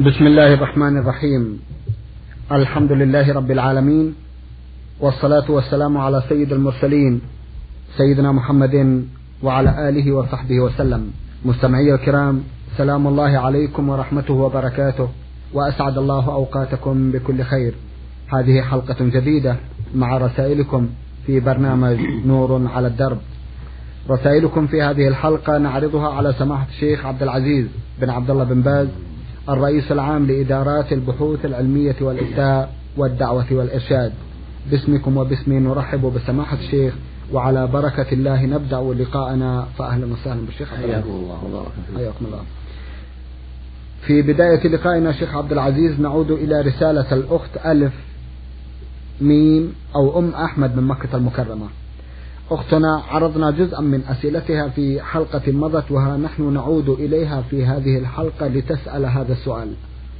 بسم الله الرحمن الرحيم. الحمد لله رب العالمين والصلاة والسلام على سيد المرسلين سيدنا محمد وعلى آله وصحبه وسلم. مستمعي الكرام سلام الله عليكم ورحمته وبركاته وأسعد الله أوقاتكم بكل خير. هذه حلقة جديدة مع رسائلكم في برنامج نور على الدرب. رسائلكم في هذه الحلقة نعرضها على سماحة الشيخ عبد العزيز بن عبد الله بن باز الرئيس العام لإدارات البحوث العلمية والإفتاء والدعوة والإرشاد. باسمكم وباسمي نرحب بسماحة الشيخ وعلى بركة الله نبدأ لقاءنا. فأهلا وسهلا بالشيخ حياكم الله وبارك حياكم الله. في بداية لقائنا شيخ عبد العزيز نعود إلى رسالة الأخت ألف ميم أو أم أحمد من مكة المكرمة. أختنا عرضنا جزءا من أسئلتها في حلقة مضت وها نحن نعود إليها في هذه الحلقة لتسأل هذا السؤال.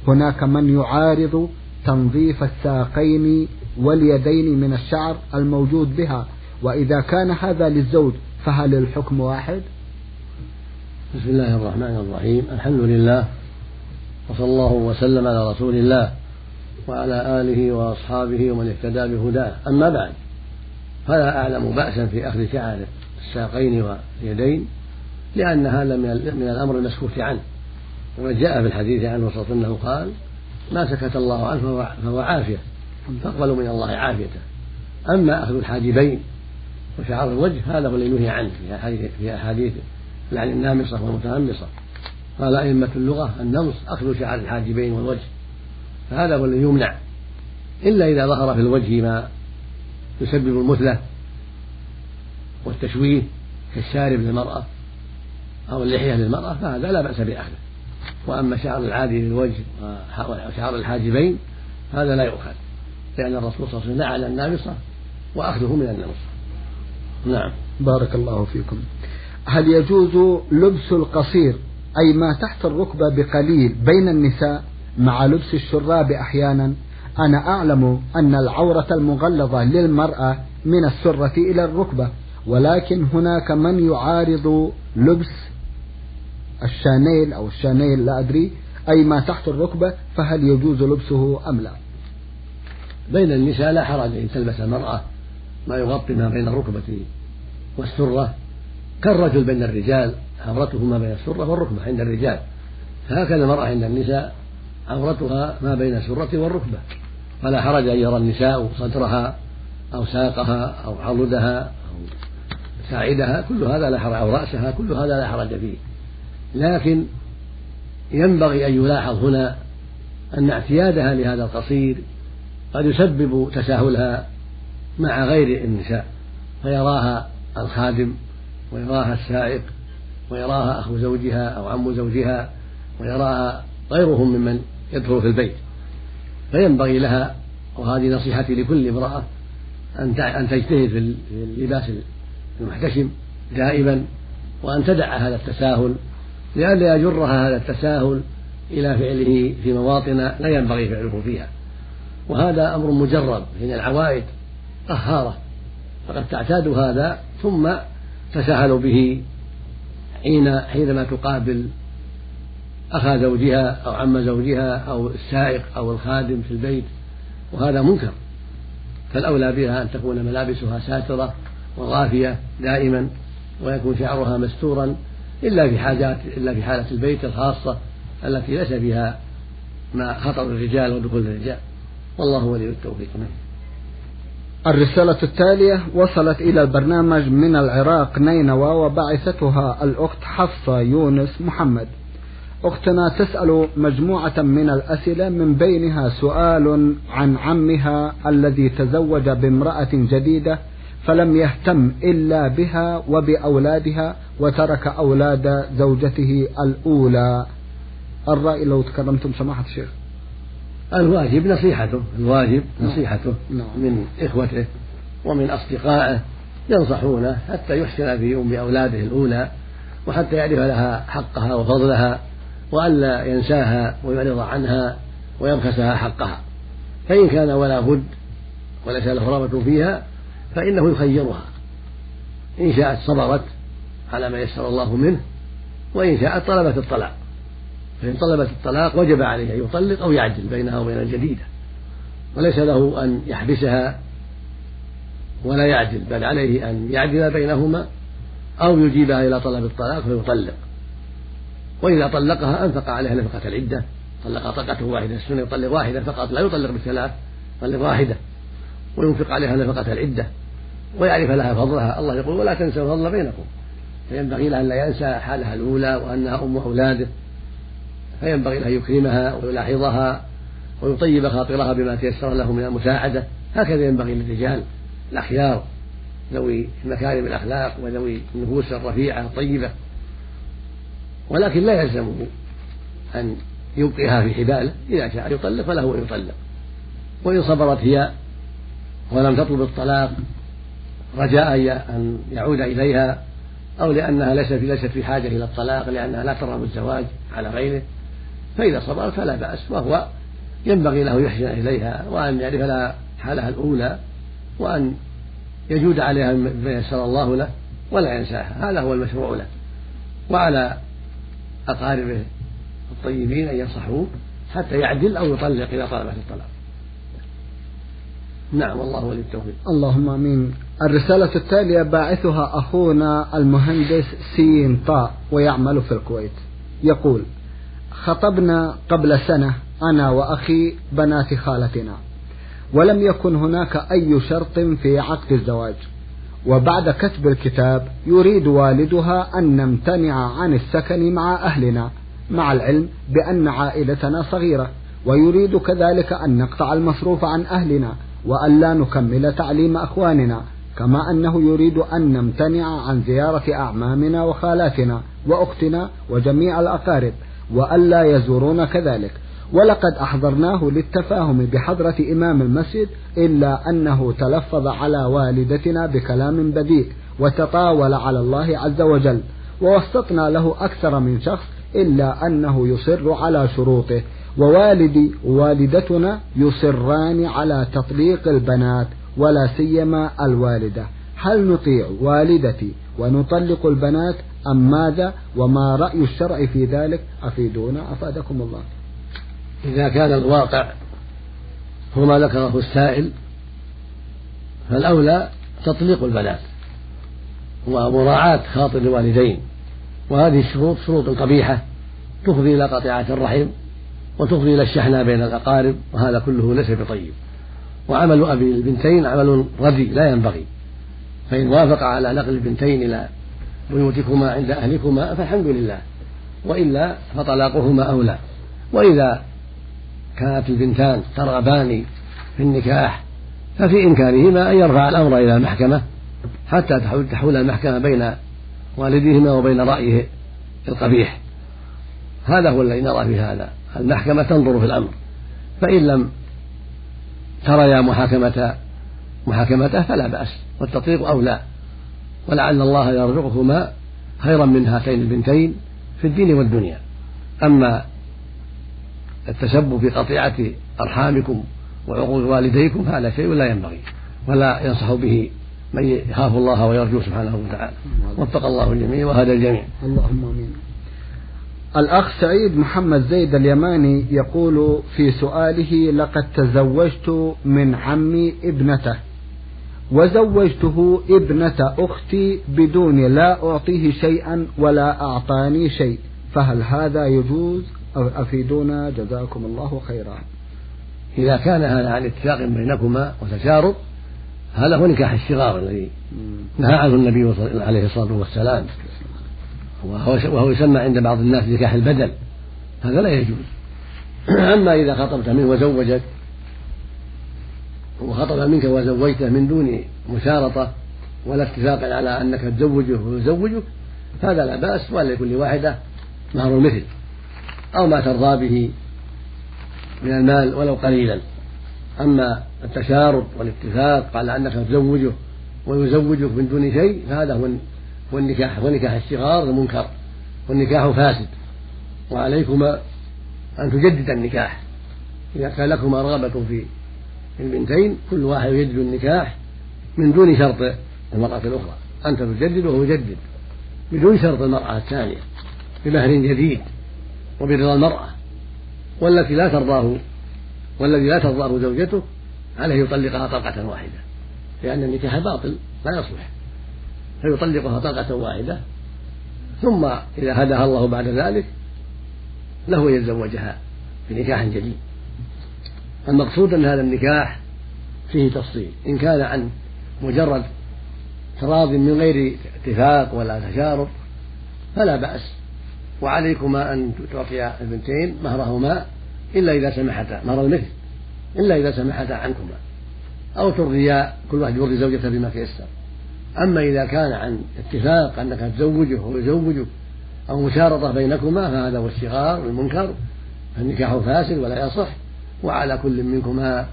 هناك من يعارض تنظيف الساقين واليدين من الشعر الموجود بها وإذا كان هذا للزوج فهل الحكم واحد؟ بسم الله الرحمن الرحيم. الحمد لله وصلى الله وسلم على رسول الله وعلى آله وأصحابه ومن اهتدى بهداه. أما بعد فلا أعلم بأسا في أخذ شعر الساقين واليدين لأن هذا من الأمر المسكوت عنه. وقد جاء في الحديث عنه صلى الله عليه وسلم قال ما سكت الله عنه فهو عافية فاقبلوا من الله عافيته. أما أخذ الحاجبين وشعر الوجه هذا هو الذي نهي عنه في أحاديث لعن النامصة والمتنمصة. قال أئمة اللغة النمص أخذ شعر الحاجبين والوجه فهذا هو الذي يمنع. إلا إذا ظهر في الوجه ما يسبب المثلة والتشويه كالشارب للمرأة أو اللحية للمرأة فهذا لا بأس بأخذه. وأما شعر العادي للوجه وشعر الحاجبين هذا لا يؤخذ لأن الرسول صلى الله عليه وسلم لعن النامصة وأخذه من النمصة نعم. بارك الله فيكم. هل يجوز لبس القصير أي ما تحت الركبة بقليل بين النساء مع لبس الشراب أحيانا؟ أنا أعلم أن العورة المغلظة للمرأة من السرة إلى الركبة ولكن هناك من يعارض لبس الشانيل أو الشانيل لا أدري أي ما تحت الركبة فهل يجوز لبسه أم لا؟ بين النساء لا حرج أن تلبس المرأة ما يغطي ما بين الركبة والسرة. كالرجل بين الرجال عورته ما بين السرة والركبة عند الرجال. فهكذا المرأة عند النساء عورتها ما بين السرة والركبة. فلا حرج أن يرى النساء صدرها أو ساقها أو عضدها أو ساعدها كل هذا لا حرج أو رأسها كل هذا لا حرج فيه. لكن ينبغي أن يلاحظ هنا أن اعتيادها لهذا القصير قد يسبب تساهلها مع غير النساء فيراها الخادم ويراها السائق ويراها أخو زوجها أو عم زوجها ويراها غيرهم ممن يدخل في البيت. فينبغي لها وهذه نصيحتي لكل امرأة أن أن تجتهد في اللباس المحتشم دائما وأن تدع هذا التساهل. لئلا يجرها هذا التساهل إلى فعله في مواطن لا ينبغي فعله فيها. وهذا أمر مجرب من العوائد قهارة فقد تعتاد هذا ثم تساهل به حين حينما تقابل أخا زوجها أو عم زوجها أو السائق أو الخادم في البيت وهذا منكر. فالأولى بها أن تكون ملابسها ساترة وغافية دائما ويكون شعرها مستورا إلا في حاجات إلا في حالة البيت الخاصة التي ليس فيها ما خطر الرجال ودخول الرجال. والله ولي التوفيق. الرسالة التالية وصلت إلى البرنامج من العراق نينوى وبعثتها الأخت حفصة يونس محمد. أختنا تسأل مجموعة من الأسئلة من بينها سؤال عن عمها الذي تزوج بامرأة جديدة فلم يهتم إلا بها وبأولادها وترك أولاد زوجته الأولى الرأي لو تكرمتم سماحة الشيخ الواجب نصيحته الواجب نعم. نصيحته نعم. من إخوته ومن أصدقائه ينصحونه حتى يحسن في أم أولاده الأولى وحتى يعرف لها حقها وفضلها وألا ينساها ويعرض عنها ويبخسها حقها. فإن كان ولا بد وليس له رغبة فيها فإنه يخيرها. إن شاءت صبرت على ما يسر الله منه وإن شاءت طلبت الطلاق. فإن طلبت الطلاق وجب عليه أن يطلق أو يعدل بينها وبين الجديدة. وليس له أن يحبسها ولا يعدل بل عليه أن يعدل بينهما أو يجيبها إلى طلب الطلاق فيطلق. وإذا طلقها أنفق عليها نفقة العدة. طلق طلقته واحدة السنة يطلق واحدة فقط لا يطلق بالثلاث يطلق واحدة. وينفق عليها نفقة العدة. ويعرف لها فضلها. الله يقول ولا تنسوا الفضل بينكم. فينبغي له أن لا ينسى حالها الأولى وأنها أم أولاده. فينبغي له أن يكرمها ويلاحظها ويطيب خاطرها بما تيسر له من المساعدة. هكذا ينبغي للرجال. الأخيار ذوي مكارم الأخلاق وذوي النفوس الرفيعة الطيبة. ولكن لا يلزمه أن يبقيها في حباله إذا شاء يطلق فله أن يطلق. وإن صبرت هي ولم تطلب الطلاق رجاء أن يعود إليها أو لأنها ليست ليست في حاجة إلى الطلاق لأنها لا ترغب الزواج على غيره. فإذا صبرت فلا بأس وهو ينبغي له يحسن إليها وأن يعرف لها حالها الأولى وأن يجود عليها بما يسر الله له ولا ينساها. هذا هو المشروع له. وعلى أقاربه الطيبين أن ينصحوه حتى يعدل أو يطلق إذا طلبت الطلاق. نعم والله ولي التوفيق. اللهم آمين. الرسالة التالية باعثها أخونا المهندس سين طاء ويعمل في الكويت. يقول خطبنا قبل سنة أنا وأخي بنات خالتنا ولم يكن هناك أي شرط في عقد الزواج. وبعد كتب الكتاب يريد والدها أن نمتنع عن السكن مع أهلنا مع العلم بأن عائلتنا صغيرة ويريد كذلك أن نقطع المصروف عن أهلنا وألا نكمل تعليم أخواننا كما أنه يريد أن نمتنع عن زيارة أعمامنا وخالاتنا وأختنا وجميع الأقارب وألا يزورون كذلك. ولقد أحضرناه للتفاهم بحضرة إمام المسجد إلا أنه تلفظ على والدتنا بكلام بذيء وتطاول على الله عز وجل ووسطنا له أكثر من شخص إلا أنه يصر على شروطه ووالدي ووالدتنا يصران على تطليق البنات ولا سيما الوالدة. هل نطيع والدتي ونطلق البنات أم ماذا؟ وما رأي الشرع في ذلك؟ أفيدونا أفادكم الله. إذا كان الواقع هو ما ذكره السائل فالأولى تطليق البنات ومراعاة خاطر الوالدين وهذه الشروط شروط قبيحة تفضي إلى قطيعة الرحم وتفضي إلى الشحناء بين الأقارب وهذا كله ليس بطيب. وعمل أبي البنتين عمل ردي لا ينبغي. فإن وافق على نقل البنتين إلى بيوتكما عند أهلكما فالحمد لله وإلا فطلاقهما أولى. وإذا كانت البنتان ترغبان في النكاح ففي إمكانهما أن يرفع الأمر إلى المحكمة حتى تحول المحكمة بين والديهما وبين رأيه القبيح. هذا هو الذي نرى في هذا. المحكمة تنظر في الأمر. فإن لم تريا محاكمة محاكمته فلا بأس والتطليق أولى. ولعل الله يرزقكما خيرا من هاتين البنتين في الدين والدنيا. أما التسبب في قطيعة أرحامكم وعقوق والديكم فهذا شيء لا ينبغي ولا ينصح به من يخاف الله ويرجو سبحانه وتعالى. وفق الله الجميع وهذا الجميع. اللهم آمين. الأخ سعيد محمد زيد اليماني يقول في سؤاله لقد تزوجت من عمي ابنته وزوجته ابنة أختي بدون لا أعطيه شيئا ولا أعطاني شيء فهل هذا يجوز؟ أفيدونا جزاكم الله خيرا. إذا كان هذا عن اتفاق بينكما وتشارط هذا هو نكاح الصغار الذي نهى عنه النبي عليه الصلاة والسلام. وهو, وهو يسمى عند بعض الناس نكاح البدل. هذا لا يجوز. أما إذا خطبت منه وزوجك وخطب منك وزوجته من دون مشارطة ولا اتفاق على أنك تزوجه ويزوجك هذا لا بأس ولكل واحدة مهر مثل أو ما ترضى به من المال ولو قليلا. أما التشارط والاتفاق على أنك تزوجه ويزوجك من دون شيء فهذا هو والنكاح ونكاح الصغار المنكر والنكاح فاسد. وعليكما أن تجدد النكاح. إذا كان لكما رغبة في البنتين كل واحد يجدد النكاح من دون شرط المرأة الأخرى. أنت تجدد وهو يجدد بدون شرط المرأة الثانية بمهر جديد. وبرضا المرأة والتي لا ترضاه والذي لا ترضاه زوجته عليه يطلقها طلقة واحدة لأن النكاح باطل لا يصلح. فيطلقها طلقة واحدة ثم إذا هداها الله بعد ذلك له أن يتزوجها بنكاح جديد. المقصود أن هذا النكاح فيه تفصيل. إن كان عن مجرد تراض من غير اتفاق ولا تشارط فلا بأس. وعليكما أن تعطيا البنتين مهرهما إلا إذا سمحتا مهر المثل إلا إذا سمحتا عنكما. أو ترضيا كل واحد يرضي زوجته بما تيسر. أما إذا كان عن اتفاق أنك تزوجه ويزوجك أو مشارطة بينكما فهذا هو الشغار والمنكر فالنكاح فاسد ولا يصح. وعلى كل منكما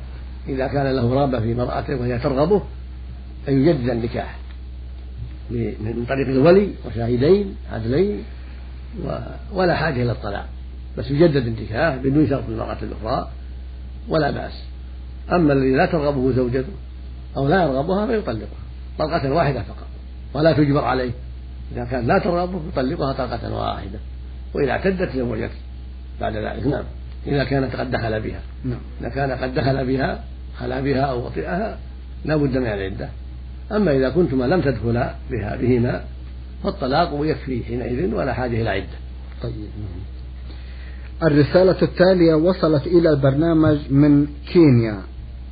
إذا كان له رغبة في مرأته وهي ترغبه أن يجدد النكاح. من طريق الولي وشاهدين عدلين. ولا حاجة إلى الطلاق بس يجدد النكاح بدون شرط المرأة الأخرى ولا بأس. أما الذي لا ترغبه زوجته أو لا يرغبها فيطلقها طلقة واحدة فقط ولا تجبر عليه. إذا كان لا ترغبه يطلقها طلقة واحدة وإذا اعتدت زوجته بعد ذلك. نعم. إذا كانت قد دخل بها. نعم. إذا كان قد دخل بها خلا بها أو وطئها لا بد من العدة. أما إذا كنتما لم تدخلا بها بهما فالطلاق يكفي حينئذ ولا حاجة إلى عدة. طيب نعم. الرسالة التالية وصلت إلى البرنامج من كينيا.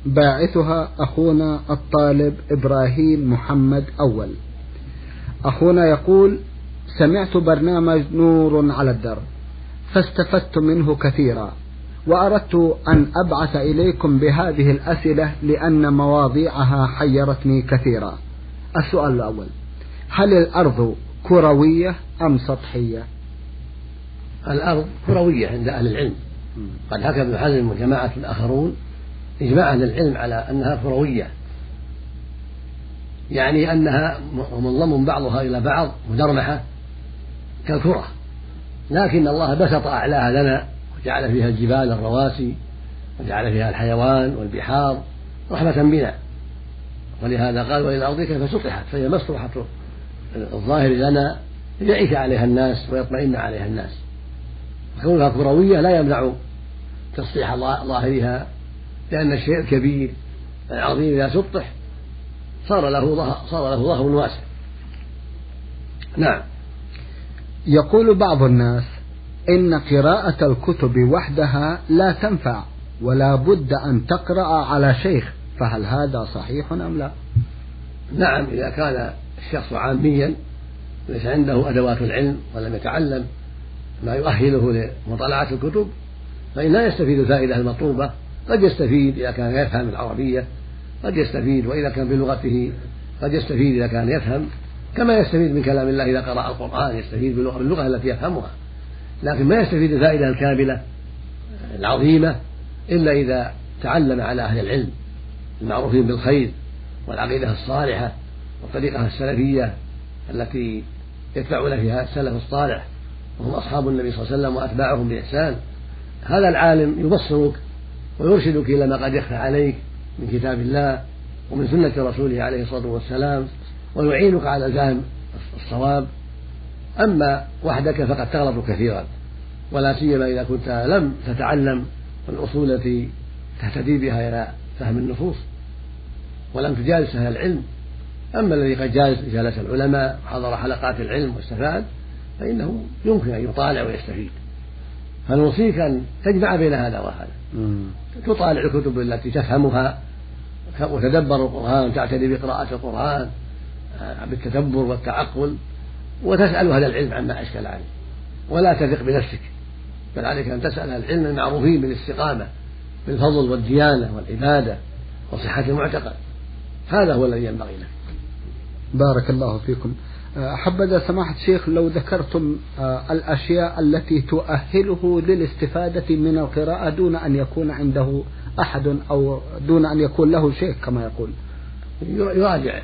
باعثها أخونا الطالب إبراهيم محمد أول. أخونا يقول سمعت برنامج نور على الدرب فاستفدت منه كثيرا وأردت أن أبعث إليكم بهذه الأسئلة لأن مواضيعها حيرتني كثيرا. السؤال الأول هل الأرض كروية أم سطحية؟ الأرض كروية عند أهل العلم. قد حكى ابن حزم وجماعة آخرون إجماع أهل العلم على أنها كروية. يعني أنها منضم بعضها إلى بعض مدرمحة كالكرة. لكن الله بسط أعلاها لنا وجعل فيها الجبال الرواسي وجعل فيها الحيوان والبحار رحمة بنا. ولهذا قال وإلى الأرض كيف سطحت فهي مسطحة الظاهر لنا ليعيش عليها الناس ويطمئن عليها الناس. كونها كروية لا يمنع تصحيح ظاهرها لأن الشيء الكبير العظيم إذا سطح صار له ظهر صار له ظهر واسع. نعم. يقول بعض الناس إن قراءة الكتب وحدها لا تنفع ولا بد أن تقرأ على شيخ فهل هذا صحيح أم لا؟ نعم إذا كان الشخص عاميا ليس عنده أدوات العلم ولم يتعلم ما يؤهله لمطالعة الكتب فإن لا يستفيد الفائدة المطلوبة قد يستفيد إذا كان يفهم العربية قد يستفيد وإذا كان بلغته قد يستفيد إذا كان يفهم. كما يستفيد من كلام الله إذا قرأ القرآن يستفيد باللغة التي يفهمها. لكن ما يستفيد الفائدة الكاملة العظيمة إلا إذا تعلم على أهل العلم المعروفين بالخير والعقيدة الصالحة. والطريقة السلفية التي يتبعون فيها السلف الصالح وهم أصحاب النبي صلى الله عليه وسلم وأتباعهم بإحسان. هذا العالم يبصرك ويرشدك إلى ما قد يخفى عليك من كتاب الله ومن سنة رسوله عليه الصلاة والسلام ويعينك على فهم الصواب. أما وحدك فقد تغلط كثيرا ولا سيما إذا كنت لم تتعلم الأصول التي تهتدي بها إلى فهم النصوص ولم تجالس أهل العلم. أما الذي قد جالس جالس العلماء وحضر حلقات العلم واستفاد فإنه يمكن أن يطالع ويستفيد. فنوصيك أن تجمع بين هذا وهذا. تطالع الكتب التي تفهمها وتدبر القرآن تعتني بقراءة القرآن آه، بالتدبر والتعقل وتسأل أهل العلم عما أشكل عليه. ولا تثق بنفسك. بل عليك أن تسأل أهل العلم المعروفين بالاستقامة بالفضل والديانة والعبادة وصحة المعتقد. هذا هو الذي ينبغي لك. بارك الله فيكم حبذا سماحة الشيخ لو ذكرتم آه، الأشياء التي تؤهله للاستفادة من القراءة دون أن يكون عنده أحد أو دون أن يكون له شيخ كما يقول. يراجع.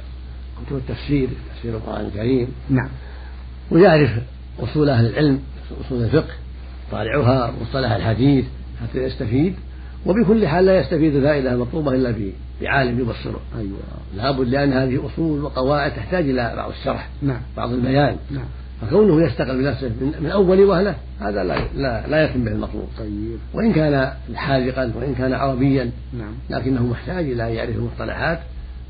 كتب التفسير تفسير القرآن الكريم. نعم. ويعرف أصول أهل العلم أصول الفقه طالعها مصطلح الحديث حتى يستفيد. وبكل حال لا يستفيد الفائدة المطلوبة إلا بعالم يبصره. أيوة. لابد لأن هذه أصول وقواعد تحتاج إلى بعض الشرح نعم. بعض البيان. نعم. فكونه يستقل بنفسه من أول وهلة هذا لا لا, لا يتم به المطلوب. طيب. وإن كان حاذقا وإن كان عربيا نعم. لكنه محتاج إلى أن يعرف المصطلحات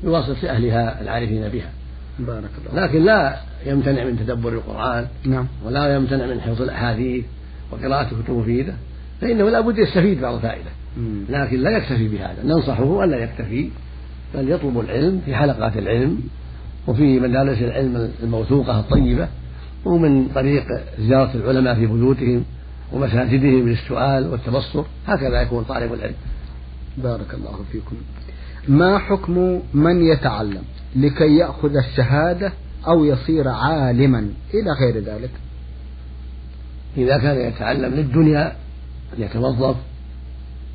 بواسطة أهلها العارفين بها. بارك الله لكن لا يمتنع من تدبر القرآن نعم. ولا يمتنع من حفظ الأحاديث وقراءة كتب مفيدة فإنه لا بد يستفيد بعض الفائدة. لكن لا يكتفي بهذا. ننصحه ألا يكتفي بل يطلب العلم في حلقات العلم وفي مجالس العلم الموثوقة الطيبة ومن طريق زيارة العلماء في بيوتهم ومساجدهم للسؤال والتبصر. هكذا يكون طالب العلم. بارك الله فيكم. ما حكم من يتعلم لكي يأخذ الشهادة أو يصير عالما إلى غير ذلك؟ إذا كان يتعلم للدنيا ليتوظف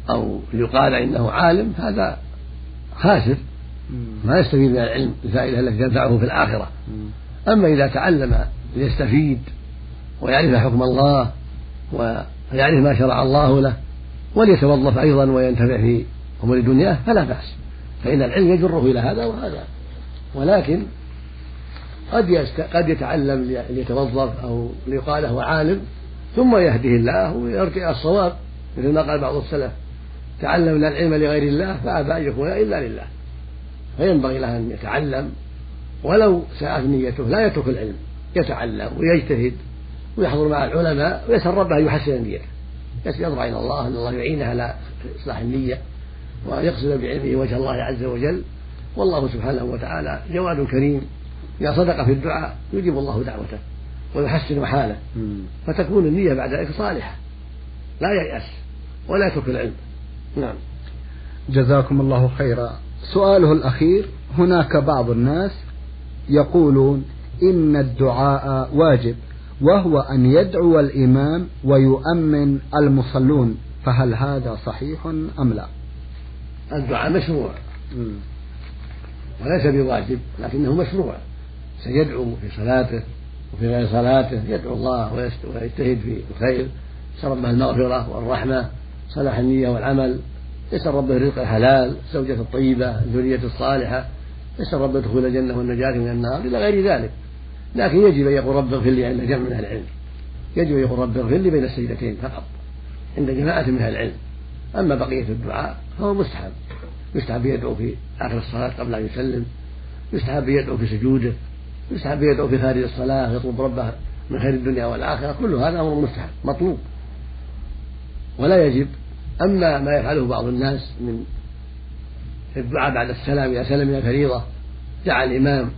أو ليقال إنه عالم هذا خاسر. ما يستفيد من العلم الفائدة التي تنفعه في الآخرة. أما إذا تعلم ليستفيد ويعرف حكم الله ويعرف ما شرع الله له وليتوظف أيضا وينتفع في أمور دنياه فلا بأس. فإن العلم يجره إلى هذا وهذا. ولكن قد يست... قد يتعلم ليتوظف أو ليقال له عالم ثم يهده الله ويرجع الصواب مثل ما قال بعض السلف. تعلمنا العلم لغير الله فأبى أن يكون إلا لله. فينبغي له أن يتعلم ولو ساءت نيته لا يترك العلم يتعلم ويجتهد ويحضر مع العلماء ويسأل ربه أن يحسن نيته. يضرع إلى الله أن الله يعينه على إصلاح النية ويقصد بعلمه وجه الله عز وجل. والله سبحانه وتعالى جواد كريم إذا صدق في الدعاء يجيب الله دعوته ويحسن حاله. فتكون النية بعد ذلك صالحة لا ييأس ولا يترك العلم. نعم. جزاكم الله خيرا. سؤاله الأخير هناك بعض الناس يقولون إن الدعاء واجب وهو أن يدعو الإمام ويؤمن المصلون فهل هذا صحيح أم لا؟ الدعاء مشروع. وليس بواجب لكنه مشروع. سيدعو في صلاته وفي غير صلاته يدعو الله ويجتهد في الخير يسأل ربه المغفرة والرحمة. صلاح النية والعمل يسأل ربه الرزق الحلال الزوجة الطيبة الذرية الصالحة يسأل ربه دخول الجنة والنجاة من النار إلى غير ذلك. لكن يجب أن يقول رب اغفر لي عند جمع من أهل العلم. يجب أن يقول رب اغفر لي بين السجدتين فقط عند جماعة من أهل العلم. أما بقية الدعاء فهو مستحب. يستحب يدعو في آخر الصلاة قبل أن يسلم. يستحب يدعو في سجوده. يستحب يدعو في خارج الصلاة يطلب ربه من خير الدنيا والآخرة. كل هذا أمر مستحب مطلوب. ولا يجب. أما ما يفعله بعض الناس من الدعاء بعد السلام إذا سلم من الفريضة دعا الإمام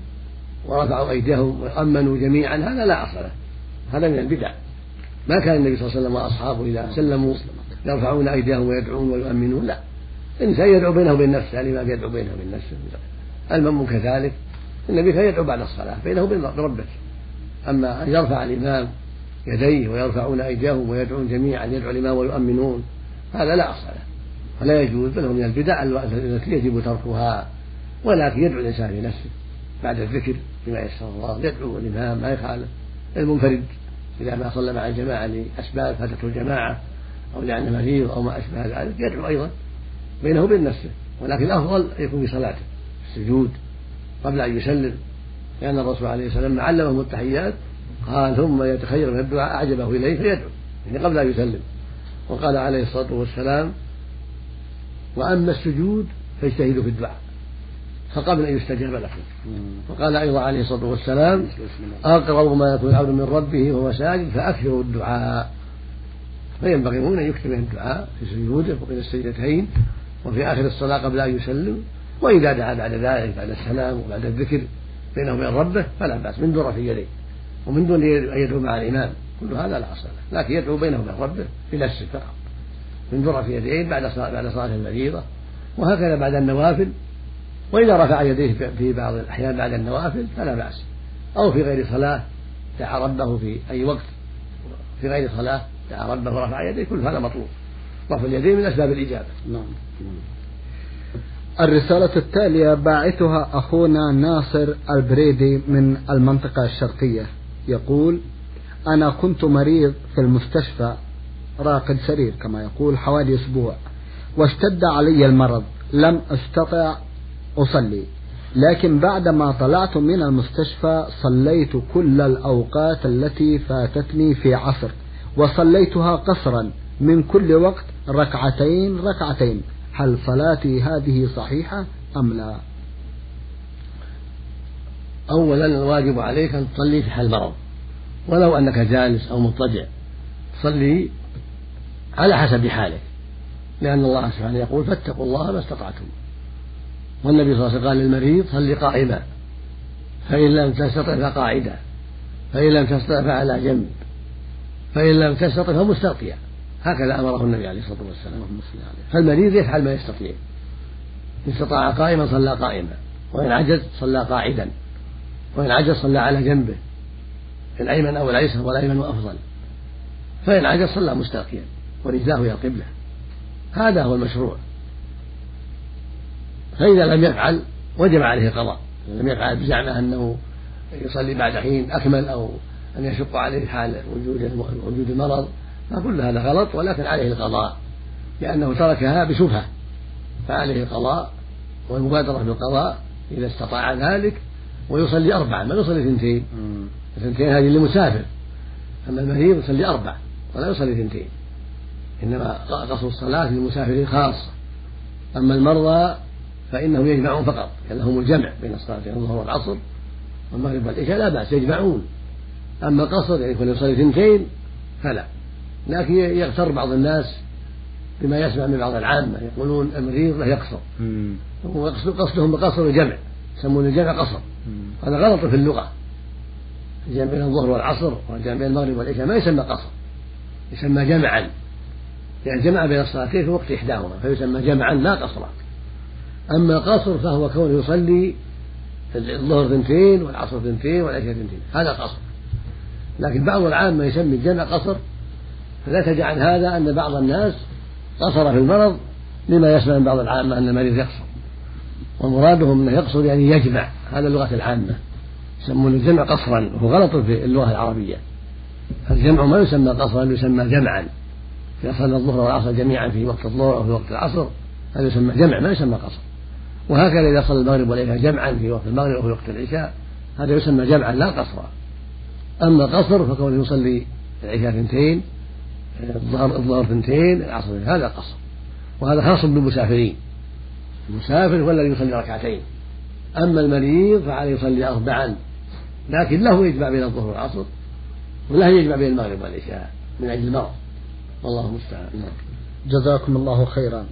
ورفعوا أيديهم وأمنوا جميعا. هذا لا أصل له. هذا من البدع. ما كان النبي صلى الله عليه وسلم وأصحابه إذا سلموا يرفعون أيديهم ويدعون ويؤمنون لا. الإنسان يدعو بينه وبين نفسه يعني ما يدعو بينه وبين نفسه. المأموم كذلك النبي كان يدعو بعد الصلاة بينه وبين ربه. أما أن يرفع الإمام يديه ويرفعون أيديهم ويدعون جميعا يدعو الإمام ويؤمنون هذا لا أصل له. ولا يجوز بل هو من البدع التي يجب تركها. ولكن يدعو الإنسان في نفسه بعد الذكر بما يسر الله. يدعو الإمام ما يخالف. المنفرد إذا ما صلى مع الجماعة لأسباب فاتته الجماعة أو لأنه مريض أو ما أشبه ذلك يدعو أيضا بينه وبين نفسه. ولكن الأفضل يكون في صلاته السجود قبل أن يسلم. لأن الرسول عليه والسلام علمهم التحيات قال ثم يتخير من الدعاء أعجبه إليه فيدعو يعني قبل أن يسلم. وقال عليه الصلاة والسلام وأما السجود فاجتهدوا في الدعاء. فقبل أن يستجاب لكم وقال أيضا عليه الصلاة والسلام أقرب ما يكون العبد من ربه وهو ساجد فأكثروا الدعاء. فينبغي هنا أن يكتب الدعاء في سجوده وبين السجدتين وفي آخر الصلاة قبل أن يسلم. وإذا دعا بعد ذلك بعد السلام وبعد الذكر بينه وبين ربه فلا بأس من في يديه. ومن دون أن يدعو مع الإمام. كل هذا لا أصل له. لكن يدعو بينه وبين ربه بنفسه فقط. من ذرة في يديه بعد صلاة بعد صلاة المريضة وهكذا بعد النوافل. وإذا رفع يديه في بعض الأحيان بعد النوافل فلا بأس. أو في غير صلاة دعا ربه في أي وقت. في غير صلاة دعا ربه ورفع يديه. كل هذا مطلوب. رفع اليدين من أسباب الإجابة. نعم. الرسالة التالية باعثها أخونا ناصر البريدي من المنطقة الشرقية. يقول أنا كنت مريض في المستشفى راقد سرير كما يقول حوالي أسبوع واشتد علي المرض لم أستطع أصلي. لكن بعدما طلعت من المستشفى صليت كل الأوقات التي فاتتني في عصر وصليتها قصرا من كل وقت ركعتين ركعتين. هل صلاتي هذه صحيحة أم لا؟ أولا الواجب عليك أن تصلي في حال مرض. ولو أنك جالس أو مضطجع تصلي على حسب حالك. لأن الله سبحانه يقول فاتقوا الله ما استطعتم. والنبي صلى الله عليه وسلم قال للمريض صل قائما. فإن لم تستطع فقاعدا. فإن لم تستطع فعلى جنب. فإن لم تستطع فمستلقيا هكذا أمره النبي عليه الصلاة والسلام. فالمريض يفعل ما يستطيع. إن استطاع قائما صلى قائما. وإن عجز صلى قاعدا. وإن عجز صلى على جنبه الأيمن أو الأيسر والأيمن أفضل فإن عجز صلى مستلقيا ورجلاه إلى القبلة هذا هو المشروع. فإذا لم يفعل وجب عليه القضاء لم يفعل بزعمه أنه يصلي بعد حين أكمل أو أن يشق عليه حال وجود وجود المرض فكل هذا غلط ولكن عليه القضاء لأنه تركها بشبهة. فعليه القضاء والمبادرة بالقضاء إذا استطاع ذلك ويصلي أربعة ما يصلي اثنتين. اثنتين هذه للمسافر. أما المريض يصلي أربع ولا يصلي اثنتين. إنما قصر الصلاة للمسافرين خاصة أما المرضى فإنهم يجمعون فقط لهم الجمع بين الصلاتين الظهر والعصر والمغرب والعشاء لا بأس يجمعون. أما القصر يعني يكون يصلي اثنتين فلا. لكن يغتر بعض الناس بما يسمع من بعض العامة. يقولون المريض له يقصر. وقصدهم بقصر الجمع يسمون الجمع قصر. هذا غلط في اللغة. الجمع بين الظهر والعصر والجمع بين المغرب والعشاء ما يسمى قصر يسمى جمعا. يعني جمع بين الصلاتين في وقت إحداهما فيسمى جمعا لا قصرا. أما قصر فهو كونه يصلي الظهر ثنتين والعصر ثنتين والعشاء ثنتين هذا قصر. لكن بعض العامة يسمي الجمع قصر فلا تجعل هذا أن بعض الناس قصر في المرض لما يسمع من بعض العامة أن المريض يقصر. ومرادهم أنه يقصر يعني يجمع. هذا اللغة العامة يسمون الجمع قصرا وهو غلط في اللغة العربية. الجمع ما يسمى قصرا يسمى جمعا. إذا صلى الظهر والعصر جميعا في وقت الظهر أو في وقت العصر هذا يسمى جمع ما يسمى قصر. وهكذا إذا صلى المغرب والعشاء جمعا في وقت المغرب أو في وقت العشاء هذا يسمى جمعا لا قصرا. أما القصر فكونه يصلي العشاء اثنتين الظهر الظهر اثنتين العصر هذا قصر. وهذا خاص بالمسافرين. المسافر هو الذي يصلي ركعتين. أما المريض فعليه يصلي أربعا لكن له يجمع بين الظهر والعصر وله يجمع بين المغرب والعشاء من أجل المرض. والله المستعان. نعم. جزاكم الله خيرا.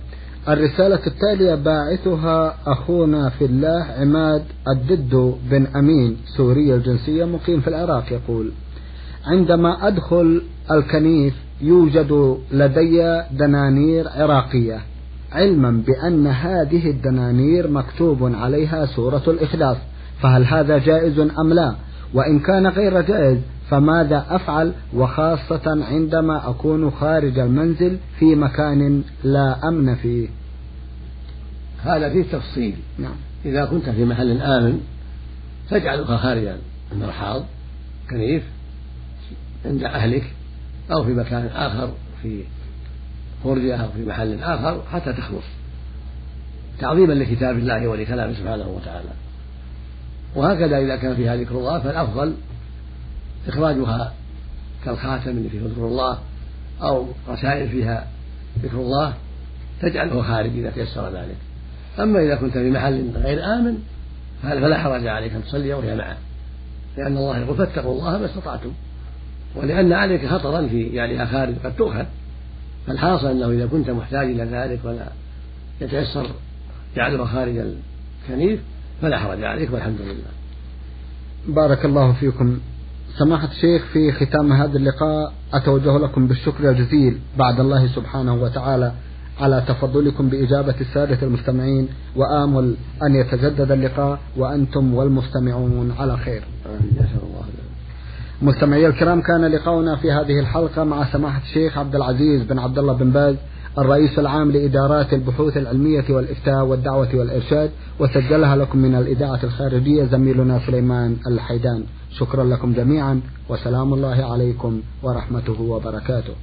الرسالة التالية باعثها أخونا في الله عماد الدد بن أمين سوري الجنسية مقيم في العراق يقول عندما أدخل الكنيف يوجد لدي دنانير عراقية علما بأن هذه الدنانير مكتوب عليها سورة الإخلاص فهل هذا جائز أم لا؟ وإن كان غير جائز فماذا أفعل؟ وخاصة عندما أكون خارج المنزل في مكان لا أمن فيه. هذا فيه تفصيل. نعم. إذا كنت في محل آمن فاجعلك خارج المرحاض كنيف عند أهلك أو في مكان آخر في فرجة أو في محل آخر حتى تخلص. تعظيما لكتاب الله ولكلامه سبحانه وتعالى. وهكذا إذا كان فيها ذكر الله فالأفضل إخراجها كالخاتم اللي فيه ذكر الله أو رسائل فيها ذكر الله تجعله خارج إذا تيسر ذلك. أما إذا كنت في محل غير آمن فلا حرج عليك أن تصلي وهي معه. لأن الله يقول فاتقوا الله ما استطعتم. ولأن عليك خطرا في جعلها خارج قد تؤخذ. فالحاصل أنه إذا كنت محتاج إلى ذلك ولا يتيسر جعلها خارج الكنيف فلا حرج عليك والحمد لله. بارك الله فيكم. سماحة الشيخ في ختام هذا اللقاء أتوجه لكم بالشكر الجزيل بعد الله سبحانه وتعالى على تفضلكم بإجابة السادة المستمعين وآمل أن يتجدد اللقاء وأنتم والمستمعون على خير. مستمعي الكرام كان لقاؤنا في هذه الحلقة مع سماحة الشيخ عبد العزيز بن عبد الله بن باز الرئيس العام لإدارات البحوث العلمية والإفتاء والدعوة والإرشاد وسجلها لكم من الإذاعة الخارجية زميلنا سليمان الحيدان. شكرا لكم جميعا وسلام الله عليكم ورحمته وبركاته.